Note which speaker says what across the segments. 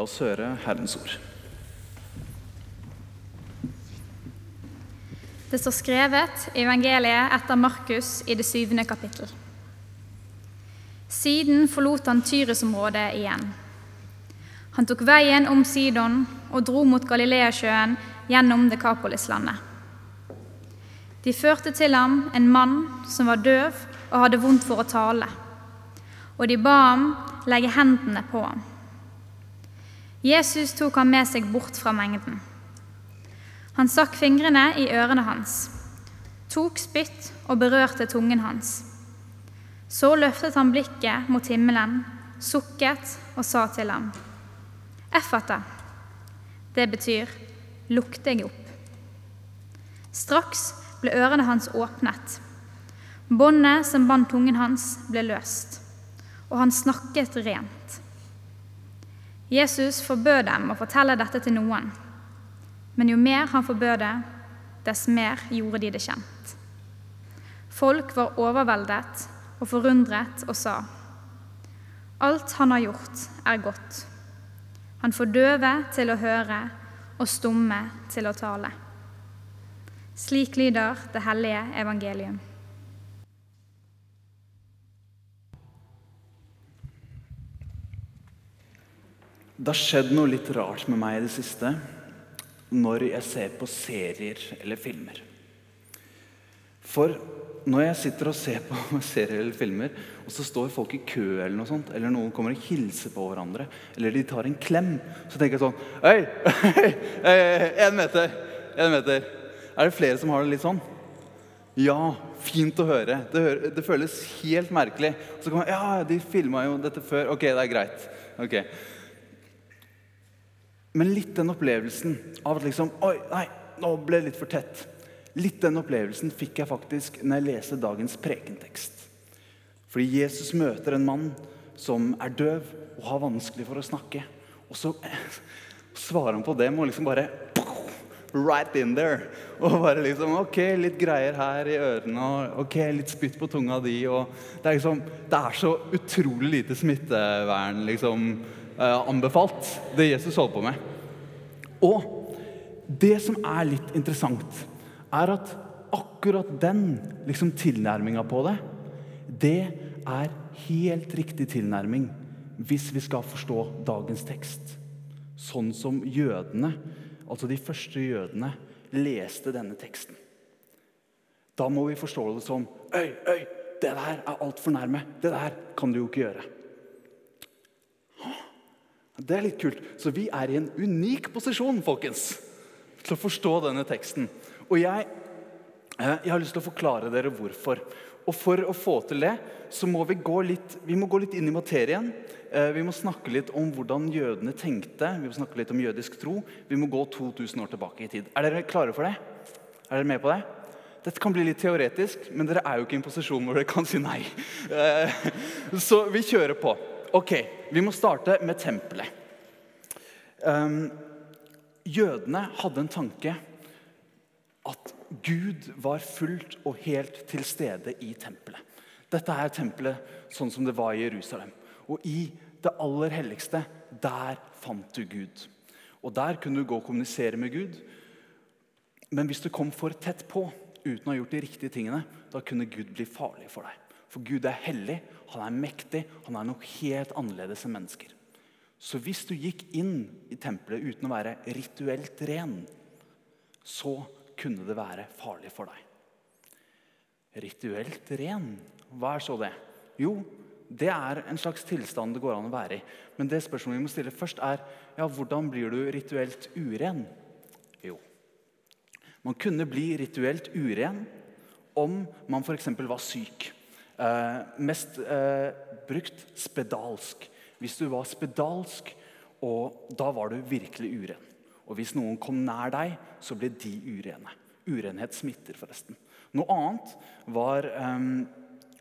Speaker 1: La oss høre Herrens ord.
Speaker 2: Det står skrevet i evangeliet etter Markus i det syvende kapittel. Siden forlot han Tyresområdet igjen. Han tok veien om Sidon og dro mot Galileasjøen gjennom Dekapolislandet. De førte til ham en mann som var døv og hadde vondt for å tale, og de ba ham legge hendene på ham. Jesus tok ham med seg bort fra mengden. Han stakk fingrene i ørene hans, tok spytt og berørte tungen hans. Så løftet han blikket mot himmelen, sukket og sa til ham, Effata. Det betyr lukk deg opp. Straks ble ørene hans åpnet. Båndet som bandt tungen hans, ble løst, og han snakket rent. Jesus forbød dem å fortelle dette til noen. Men jo mer han forbød det, dess mer gjorde de det kjent. Folk var overveldet og forundret og sa:" Alt han har gjort, er godt. Han får døve til å høre og stumme til å tale. Slik lyder det hellige evangelium.
Speaker 1: Det har skjedd noe litt rart med meg i det siste når jeg ser på serier eller filmer. For når jeg sitter og ser på serier eller filmer, og så står folk i kø, eller noe sånt, eller noen kommer og hilser på hverandre, eller de tar en klem, så tenker jeg sånn Hei! Én meter! En meter. Er det flere som har det litt sånn? Ja, fint å høre. Det, hører, det føles helt merkelig. Så kan ja, de filma jo dette før. Ok, det er greit. Ok. Men litt den opplevelsen av at liksom Oi, nei, nå ble det litt for tett. Litt den opplevelsen fikk jeg faktisk når jeg leste dagens prekentekst. Fordi Jesus møter en mann som er døv og har vanskelig for å snakke. Og så svarer han på det med å liksom bare Right in there. Og bare liksom Ok, litt greier her i ørene, og ok, litt spytt på tunga di. og Det er liksom, det er så utrolig lite smittevern liksom anbefalt, det Jesus holder på med. Og det som er litt interessant, er at akkurat den liksom, tilnærminga på det, det er helt riktig tilnærming hvis vi skal forstå dagens tekst. Sånn som jødene, altså de første jødene, leste denne teksten. Da må vi forstå det som Øy, øy, det der er altfor nærme. Det der kan du jo ikke gjøre. Det er litt kult. Så vi er i en unik posisjon, folkens, til å forstå denne teksten. Og jeg, eh, jeg har lyst til å forklare dere hvorfor. Og for å få til det, så må vi gå litt, vi må gå litt inn i materien. Eh, vi må snakke litt om hvordan jødene tenkte. Vi må snakke litt om jødisk tro. Vi må gå 2000 år tilbake i tid. Er dere klare for det? Er dere med på det? Dette kan bli litt teoretisk, men dere er jo ikke i en posisjon hvor dere kan si nei. Eh, så vi kjører på. Ok, Vi må starte med tempelet. Um, jødene hadde en tanke at Gud var fullt og helt til stede i tempelet. Dette er tempelet sånn som det var i Jerusalem. Og i det aller helligste, der fant du Gud. Og Der kunne du gå og kommunisere med Gud. Men hvis du kom for tett på uten å ha gjort de riktige tingene, da kunne Gud bli farlig for deg. For Gud er hellig, han er mektig, han er noe helt annerledes enn mennesker. Så hvis du gikk inn i tempelet uten å være rituelt ren, så kunne det være farlig for deg. Rituelt ren, hva er så det? Jo, det er en slags tilstand det går an å være i. Men det spørsmålet vi må stille først, er ja, hvordan blir du rituelt uren? Jo, man kunne bli rituelt uren om man f.eks. var syk. Eh, mest eh, brukt spedalsk. Hvis du var spedalsk, og da var du virkelig uren. Og hvis noen kom nær deg, så ble de urene. Urenhet smitter, forresten. Noe annet var um,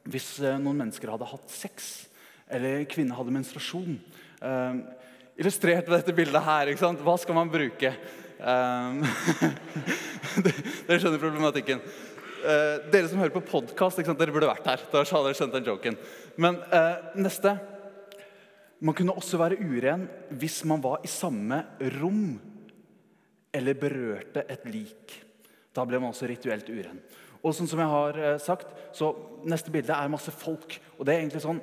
Speaker 1: hvis noen mennesker hadde hatt sex, eller kvinner hadde menstruasjon. Um, illustrert ved dette bildet her. ikke sant? Hva skal man bruke? Um, dere skjønner problematikken. Uh, dere som hører på podkast, dere burde vært her. Da hadde dere skjønt den joken. Men uh, neste Man kunne også være uren hvis man var i samme rom eller berørte et lik. Da ble man også rituelt uren. Og sånn som jeg har eh, sagt, så Neste bilde er masse folk. og det er egentlig sånn,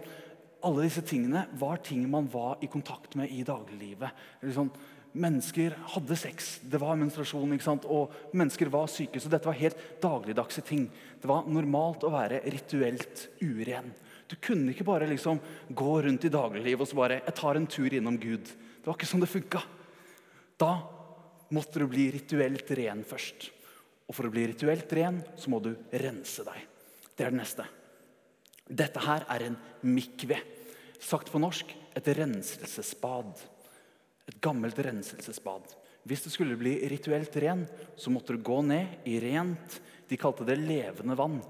Speaker 1: Alle disse tingene var ting man var i kontakt med i dagliglivet. Sånn, mennesker hadde sex, det var menstruasjon, ikke sant? og mennesker var syke. Så dette var helt dagligdagse ting. Det var normalt å være rituelt uren. Du kunne ikke bare liksom gå rundt i dagliglivet og så bare jeg tar en tur innom Gud. Det var ikke sånn det funka. Da måtte du bli rituelt ren først. Og for å bli rituelt ren så må du rense deg. Det er det neste. Dette her er en mikve. Sagt på norsk et renselsesbad. Et gammelt renselsesbad. Hvis du skulle bli rituelt ren, så måtte du gå ned i rent De kalte det levende vann.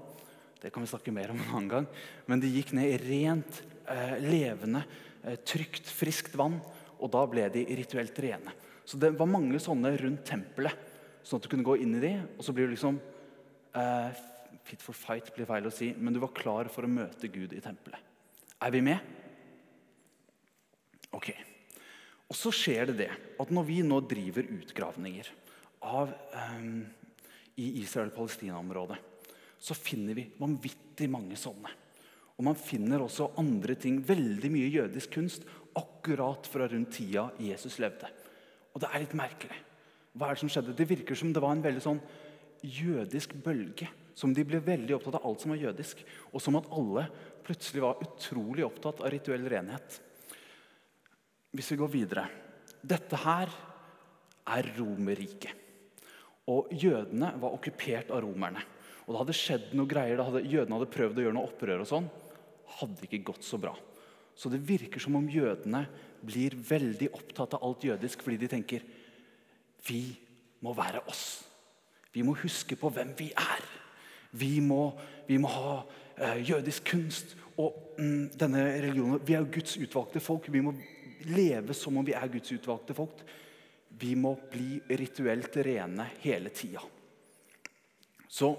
Speaker 1: Det kan vi snakke mer om en annen gang. Men de gikk ned i rent, eh, levende, eh, trygt, friskt vann. Og da ble de rituelt rene. Så det var mange sånne rundt tempelet. Sånn at du kunne gå inn i de, og så blir du liksom eh, Fit for fight blir feil å si, men du var klar for å møte Gud i tempelet. Er vi med? Ok. Og så skjer det det at når vi nå driver utgravninger av, um, i Israel-Palestina-området, så finner vi vanvittig mange sånne. Og man finner også andre ting, veldig mye jødisk kunst, akkurat fra rundt tida Jesus levde. Og det er litt merkelig. Hva er Det som skjedde? Det virker som det var en veldig sånn jødisk bølge. Som de ble veldig opptatt av alt som var jødisk. Og som at alle plutselig var utrolig opptatt av rituell renhet. Hvis vi går videre Dette her er Romerriket. Og jødene var okkupert av romerne. Og det hadde skjedd noe greier, hadde, Jødene hadde prøvd å gjøre noe opprør. og sånn, hadde ikke gått så bra. Så det virker som om jødene blir veldig opptatt av alt jødisk fordi de tenker vi må være oss. Vi må huske på hvem vi er. Vi må, vi må ha uh, jødisk kunst og mm, denne religionen. Vi er jo Guds utvalgte folk. Vi må leve som om vi er Guds utvalgte folk. Vi må bli rituelt rene hele tida. Så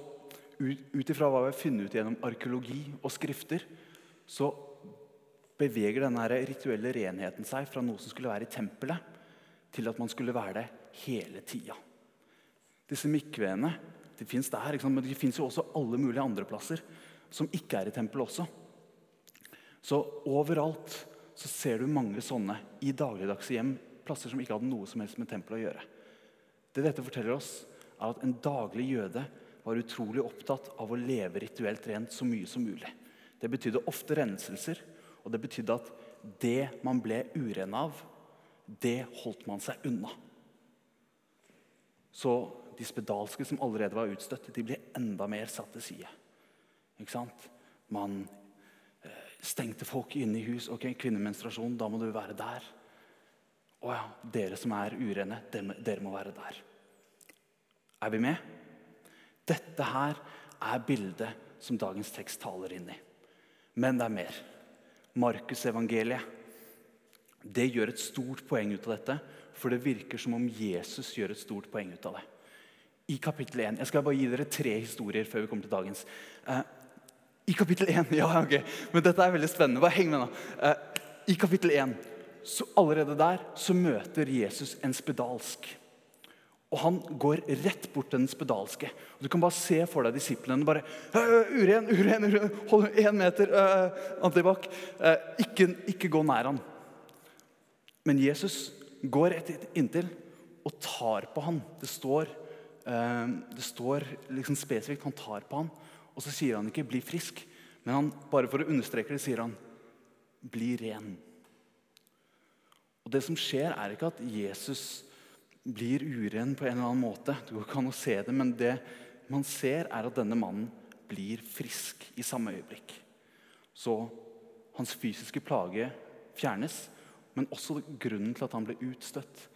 Speaker 1: ut ifra hva vi har funnet ut gjennom arkeologi og skrifter, så beveger denne rituelle renheten seg fra noe som skulle være i tempelet, til at man skulle være det hele tida. Disse mikveene de fins der, men de fins også alle mulige andre plasser som ikke er i tempelet også. Så overalt så ser du mange sånne i dagligdagse hjem, plasser som ikke hadde noe som helst med tempelet å gjøre. Det dette forteller oss, er at en daglig jøde var utrolig opptatt av å leve rituelt rent så mye som mulig. Det betydde ofte renselser, og det betydde at det man ble uren av, det holdt man seg unna. Så de spedalske som allerede var utstøtt, de ble enda mer satt til side. Ikke sant? Man stengte folk inne i hus. ok, Kvinnemenstruasjon, da må du være der. Å ja, dere som er urene, dere må være der. Er vi med? Dette her er bildet som dagens tekst taler inn i. Men det er mer. Markusevangeliet det gjør et stort poeng ut av dette, for det virker som om Jesus gjør et stort poeng ut av det. I kapittel 1, Jeg skal bare gi dere tre historier før vi kommer til dagens. Eh, I kapittel 1, ja, ok, men Dette er veldig spennende. Bare heng med nå. Eh, I kapittel 1, så allerede der så møter Jesus en spedalsk. Og han går rett bort til den spedalske. Og du kan bare se for deg disiplene bare Uren, uren, uren! Hold én meter! Uh, ikke, ikke, gå nær han. Men Jesus går rett inntil og tar på han. Det står, uh, det står liksom spesifikt han tar på han. Og så sier han ikke 'bli frisk', men han, bare for å understreke det sier han 'bli ren'. Og Det som skjer, er ikke at Jesus blir uren på en eller annen måte. Det går ikke an å se det, men det man ser, er at denne mannen blir frisk i samme øyeblikk. Så hans fysiske plage fjernes, men også grunnen til at han ble utstøtt.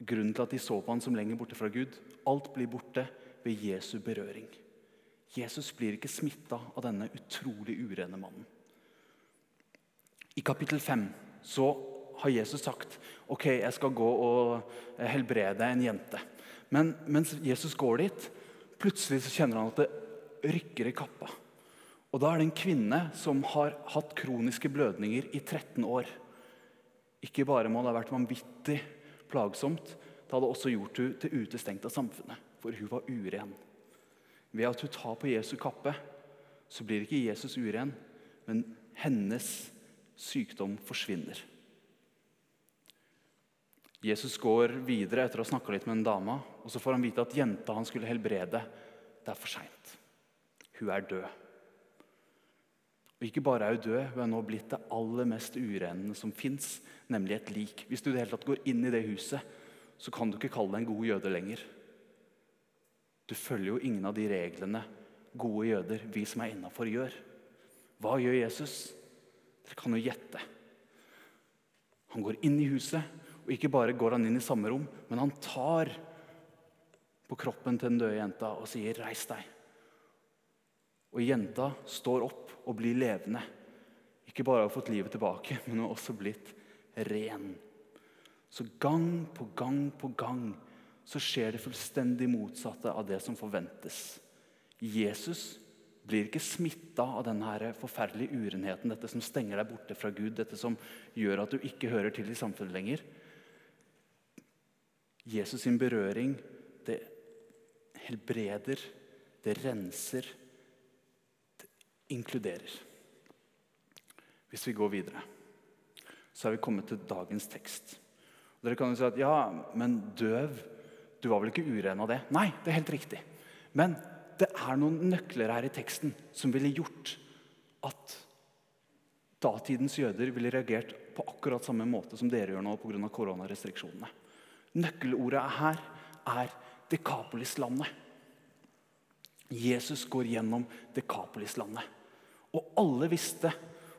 Speaker 1: Grunnen til at de så på han som lenger borte fra Gud. Alt blir borte ved Jesu berøring. Jesus blir ikke smitta av denne utrolig urene mannen. I kapittel 5 så har Jesus sagt ok, jeg skal gå og eh, helbrede en jente. Men mens Jesus går dit, plutselig så kjenner han at det rykker i kappa. Og da er det en kvinne som har hatt kroniske blødninger i 13 år. Ikke bare må det ha vært vanvittig plagsomt, det hadde også gjort hun til utestengt av samfunnet, for hun var uren. Ved at hun tar på Jesu kappe, så blir ikke Jesus uren, men hennes sykdom forsvinner. Jesus går videre etter å ha snakka litt med en dame, og så får han vite at jenta han skulle helbrede, det er for seint. Hun er død. Og ikke bare er hun død, hun er nå blitt det aller mest urene som fins, nemlig et lik. Hvis du i det hele tatt går inn i det huset, så kan du ikke kalle deg en god jøde lenger. Du følger jo ingen av de reglene gode jøder, vi som er innafor, gjør. Hva gjør Jesus? Dere kan jo gjette. Han går inn i huset, og ikke bare går han inn i samme rom, men han tar på kroppen til den døde jenta og sier 'reis deg'. Og jenta står opp og blir levende. Ikke bare har fått livet tilbake, men hun har også blitt ren. Så gang på gang på gang så skjer det fullstendig motsatte av det som forventes. Jesus blir ikke smitta av denne forferdelige urenheten, dette som stenger deg borte fra Gud, dette som gjør at du ikke hører til i samfunnet lenger. Jesus sin berøring, det helbreder, det renser, det inkluderer. Hvis vi går videre, så er vi kommet til dagens tekst. Dere kan jo si at ja, men døv Du var vel ikke uren av det? Nei, det er helt riktig. Men det er noen nøkler her i teksten som ville gjort at datidens jøder ville reagert på akkurat samme måte som dere gjør nå pga. koronarestriksjonene. Nøkkelordet her er Dekapolis-landet. Jesus går gjennom Dekapolis-landet. Og alle visste,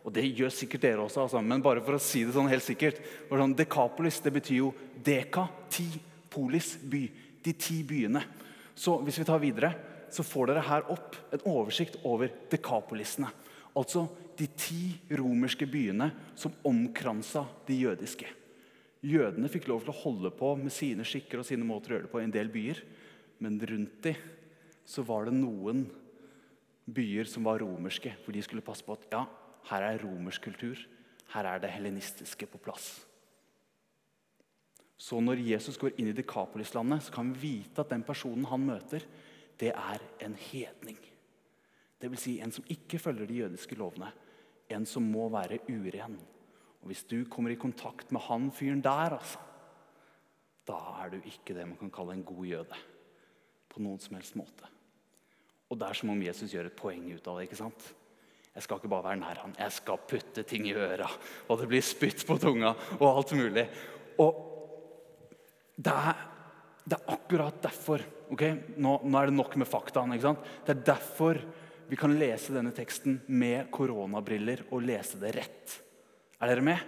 Speaker 1: og det gjør sikkert dere også, altså, men bare for å si det sånn helt sikkert sånn, Dekapolis det betyr jo deka, ti, polis, by. De ti byene. Så hvis vi tar videre, så får dere her opp en oversikt over dekapolisene. Altså de ti romerske byene som omkransa de jødiske. Jødene fikk lov til å holde på med sine skikker og sine måter å gjøre det på i en del byer. Men rundt de så var det noen byer som var romerske, for de skulle passe på at ja, her er romersk kultur. Her er det helenistiske på plass. Så når Jesus går inn i Dekapolis-landet, så kan vi vite at den personen han møter, det er en hedning. Dvs. Si en som ikke følger de jødiske lovene. En som må være uren. Og Hvis du kommer i kontakt med han fyren der, altså, da er du ikke det man kan kalle en god jøde. På noen som helst måte. Og det er som om Jesus gjør et poeng ut av det. ikke sant? Jeg skal ikke bare være nær han, jeg skal putte ting i øra. Og det blir spytt på tunga og alt mulig. Og det er, det er akkurat derfor ok? Nå, nå, er det nok med faktaene. Det er derfor vi kan lese denne teksten med koronabriller og lese det rett. Er dere med?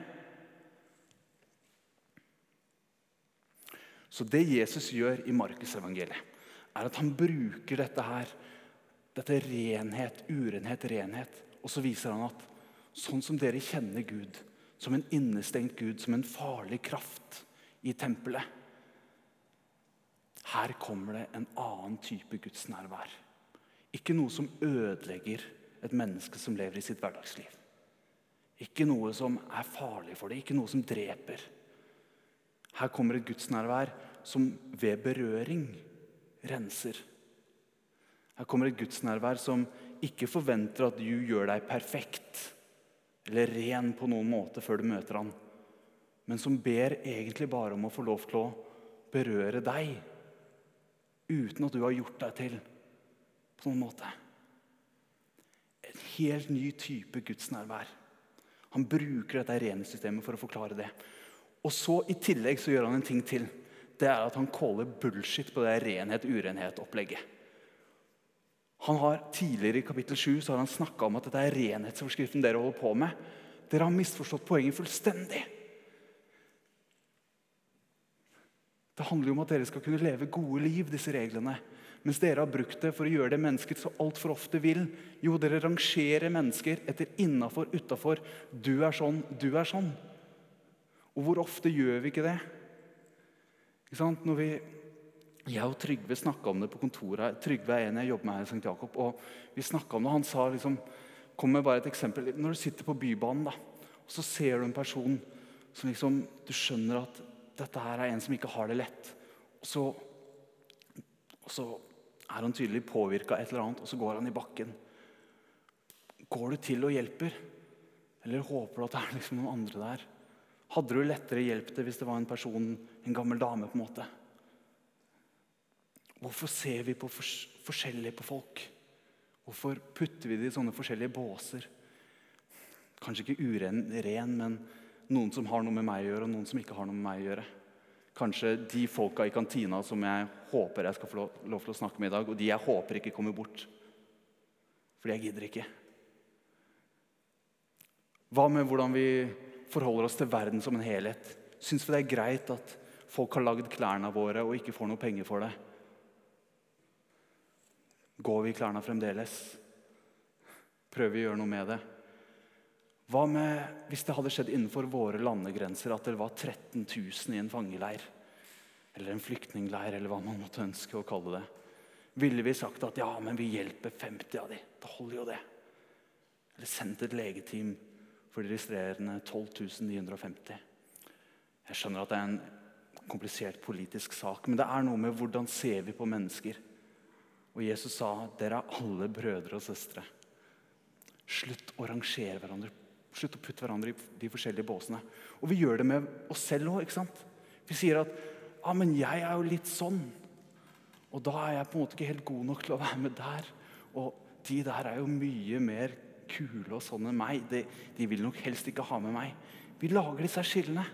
Speaker 1: Så det Jesus gjør i Markusevangeliet, er at han bruker dette her dette renhet, urenhet, renhet. Og så viser han at sånn som dere kjenner Gud, som en innestengt Gud, som en farlig kraft i tempelet Her kommer det en annen type gudsnærvær. Ikke noe som ødelegger et menneske som lever i sitt hverdagsliv. Ikke noe som er farlig for det, ikke noe som dreper. Her kommer et gudsnærvær som ved berøring renser. Her kommer et gudsnærvær som ikke forventer at du gjør deg perfekt eller ren på noen måte før du møter han, men som ber egentlig bare om å få lov til å berøre deg uten at du har gjort deg til på noen måte. En helt ny type gudsnærvær. Han bruker dette rene for å forklare det. Og så I tillegg så gjør han en ting til. Det er at han caller bullshit på det renhet-urenhet-opplegget. Han har Tidligere i kapittel 7 så har han snakka om at dette er renhetsforskriften dere holder på med. Dere har misforstått poenget fullstendig. Det handler jo om at dere skal kunne leve gode liv, disse reglene. Mens dere har brukt det for å gjøre det mennesket så altfor ofte vil. Jo, dere rangerer mennesker etter innafor, utafor. Du er sånn, du er sånn. Og hvor ofte gjør vi ikke det? Ikke sant? Når vi jeg og Trygve snakka om det på kontoret. Trygve er en jeg jobber med her i St. Jakob. og Vi om det, han sa liksom Kom med bare et eksempel. Når du sitter på Bybanen, da, og så ser du en person som liksom, du skjønner at dette her er en som ikke har det lett. Og så, og så er han tydelig påvirka et eller annet, og så går han i bakken. Går du til og hjelper? Eller håper du at det er liksom noen andre der? Hadde du lettere hjulpet det hvis det var en person, en gammel dame? på en måte? Hvorfor ser vi på fors forskjellig på folk? Hvorfor putter vi det i sånne forskjellige båser? Kanskje ikke uren, ren, men noen som har noe med meg å gjøre, og noen som ikke har noe med meg å gjøre. Kanskje de folka i kantina som jeg håper jeg skal få lov, til å snakke med i dag, og de jeg håper ikke kommer bort. Fordi jeg gidder ikke. Hva med hvordan vi forholder oss til verden som en helhet? Syns vi det er greit at folk har lagd klærne våre og ikke får noe penger for det? Går vi i klærne fremdeles? Prøver vi å gjøre noe med det? Hva med hvis det hadde skjedd innenfor våre landegrenser at det var 13 000 i en fangeleir? Eller en flyktningleir, eller hva man måtte ønske å kalle det. Ville vi sagt at ja, men vi hjelper 50 av de, Det holder jo, det. Eller sendt et legeteam for de registrerende 12 950. Jeg skjønner at det er en komplisert politisk sak, men det er noe med hvordan ser vi på mennesker. Og Jesus sa dere er alle brødre og søstre. Slutt å rangere hverandre. Slutt å putte hverandre i de forskjellige båsene. Og vi gjør det med oss selv òg. Vi sier at ja, men jeg er jo litt sånn. Og da er jeg på en måte ikke helt god nok til å være med der. Og de der er jo mye mer kule og sånn enn meg. De, de, vil nok helst ikke ha med meg. Vi lager disse skillene.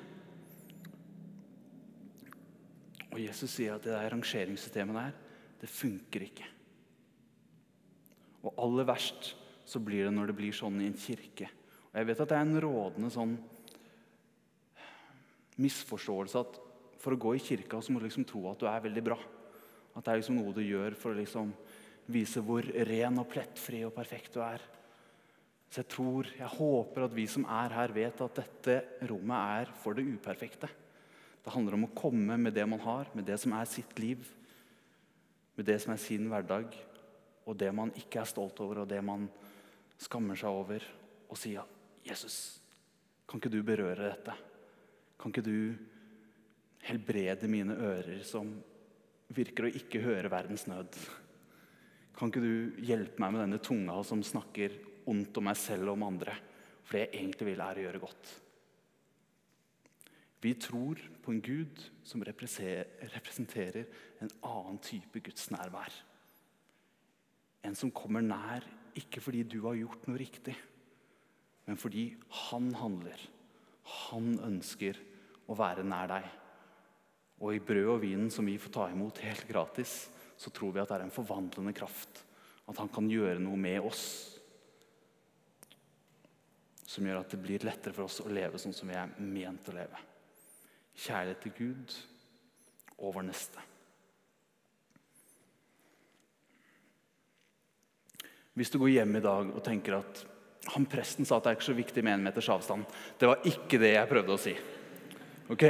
Speaker 1: Og Jesus sier at det der rangeringssystemet der, det funker ikke. Og aller verst så blir det når det blir sånn i en kirke. Og Jeg vet at det er en rådende sånn misforståelse at for å gå i kirka så må du liksom tro at du er veldig bra. At det er liksom noe du gjør for å liksom vise hvor ren og plettfri og perfekt du er. Så jeg tror, jeg håper at vi som er her, vet at dette rommet er for det uperfekte. Det handler om å komme med det man har, med det som er sitt liv. Med det som er sin hverdag, og det man ikke er stolt over, og det man skammer seg over. Og sier 'Jesus, kan ikke du berøre dette?' Kan ikke du helbrede mine ører, som virker å ikke høre verdens nød? Kan ikke du hjelpe meg med denne tunga som snakker ondt om meg selv og om andre. For det jeg egentlig vil, er å gjøre godt. Vi tror på en Gud som representerer en annen type gudsnærvær. En som kommer nær ikke fordi du har gjort noe riktig, men fordi han handler. Han ønsker å være nær deg. Og i brød og vinen som vi får ta imot helt gratis, så tror vi at det er en forvandlende kraft. At han kan gjøre noe med oss som gjør at det blir lettere for oss å leve sånn som vi er ment å leve. Kjærlighet til Gud og vår neste. Hvis du går hjem i dag og tenker at han presten sa at det er ikke så viktig med en meters avstand Det var ikke det jeg prøvde å si. Ok?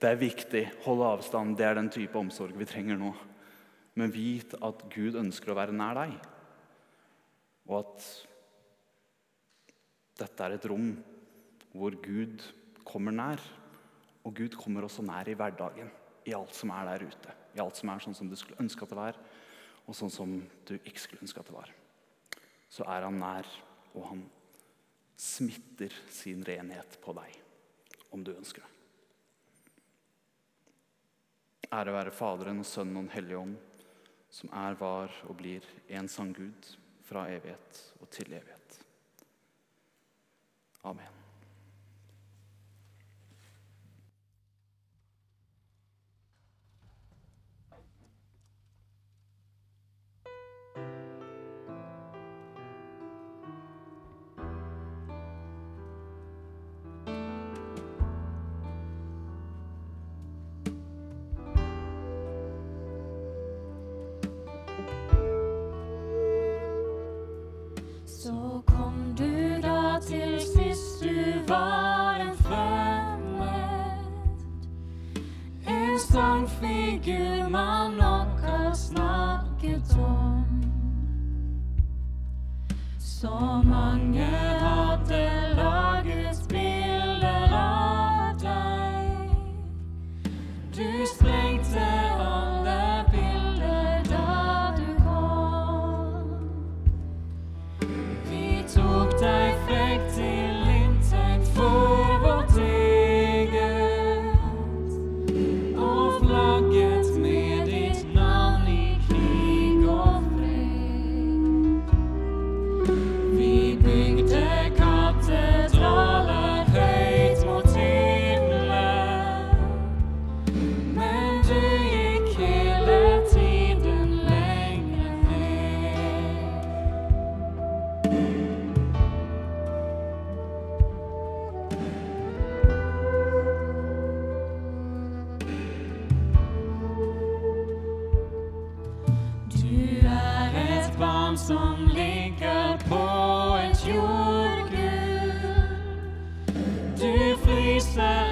Speaker 1: Det er viktig. Holde avstand. Det er den type omsorg vi trenger nå. Men vit at Gud ønsker å være nær deg. Og at dette er et rom hvor Gud kommer nær. Og Gud kommer også nær i hverdagen, i alt som er der ute. I alt som er sånn som du skulle ønske at det var, og sånn som du ikke skulle ønske at det var. Så er han nær, og han smitter sin renhet på deg, om du ønsker det. Ære være Faderen og Sønnen og Den hellige ånd, som er, var og blir en sann Gud fra evighet og til evighet. Amen.
Speaker 3: Barn som ligger på et jordgulv. Du fryser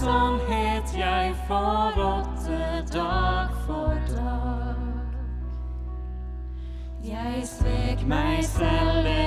Speaker 3: sannhet jeg forrådte dag for dag. Jeg svek meg selv.